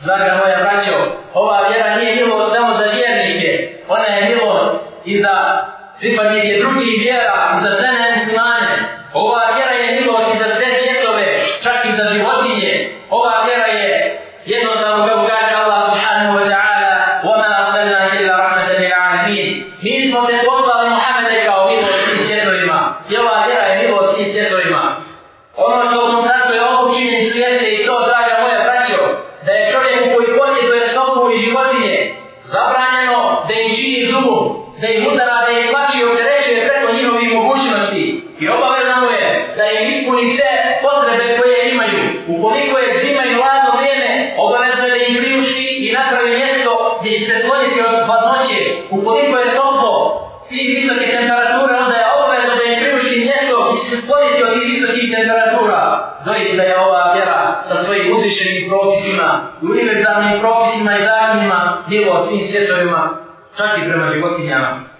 Draga moja braćo, ova vjera nije milost samo za vjernike, ona je milost i za pripadnike drugih vjera, i za sve nemuslimane. Ova vjera je milost i za sve svjetove, čak i za životinje. Ova vjera je jednostavno kako kaže Allah subhanahu wa ta'ala وَمَا أَرْسَلْنَا إِلَّا رَحْمَةً لِلْعَالَمِينَ Mi smo te poslali zabranjeno da im čini zubu, da im udara, da im plaći i opterećuje preko njihovih mogućnosti. I obavezno mu je da im ispuni sve potrebe koje imaju. Ukoliko je zima i hladno vrijeme, obavezno je da im priušti i napravi mjesto gdje će se skloniti od hladnoće. Ukoliko je toplo i visoke temperature, onda je obavezno da im priušti mjesto gdje će se skloniti od tih visokih temperatura. Doista je ova vjera sa svojim uzvišenim propisima univerzalnim propisima i zakonima bilo svim svjetovima, čak i prema životinjama.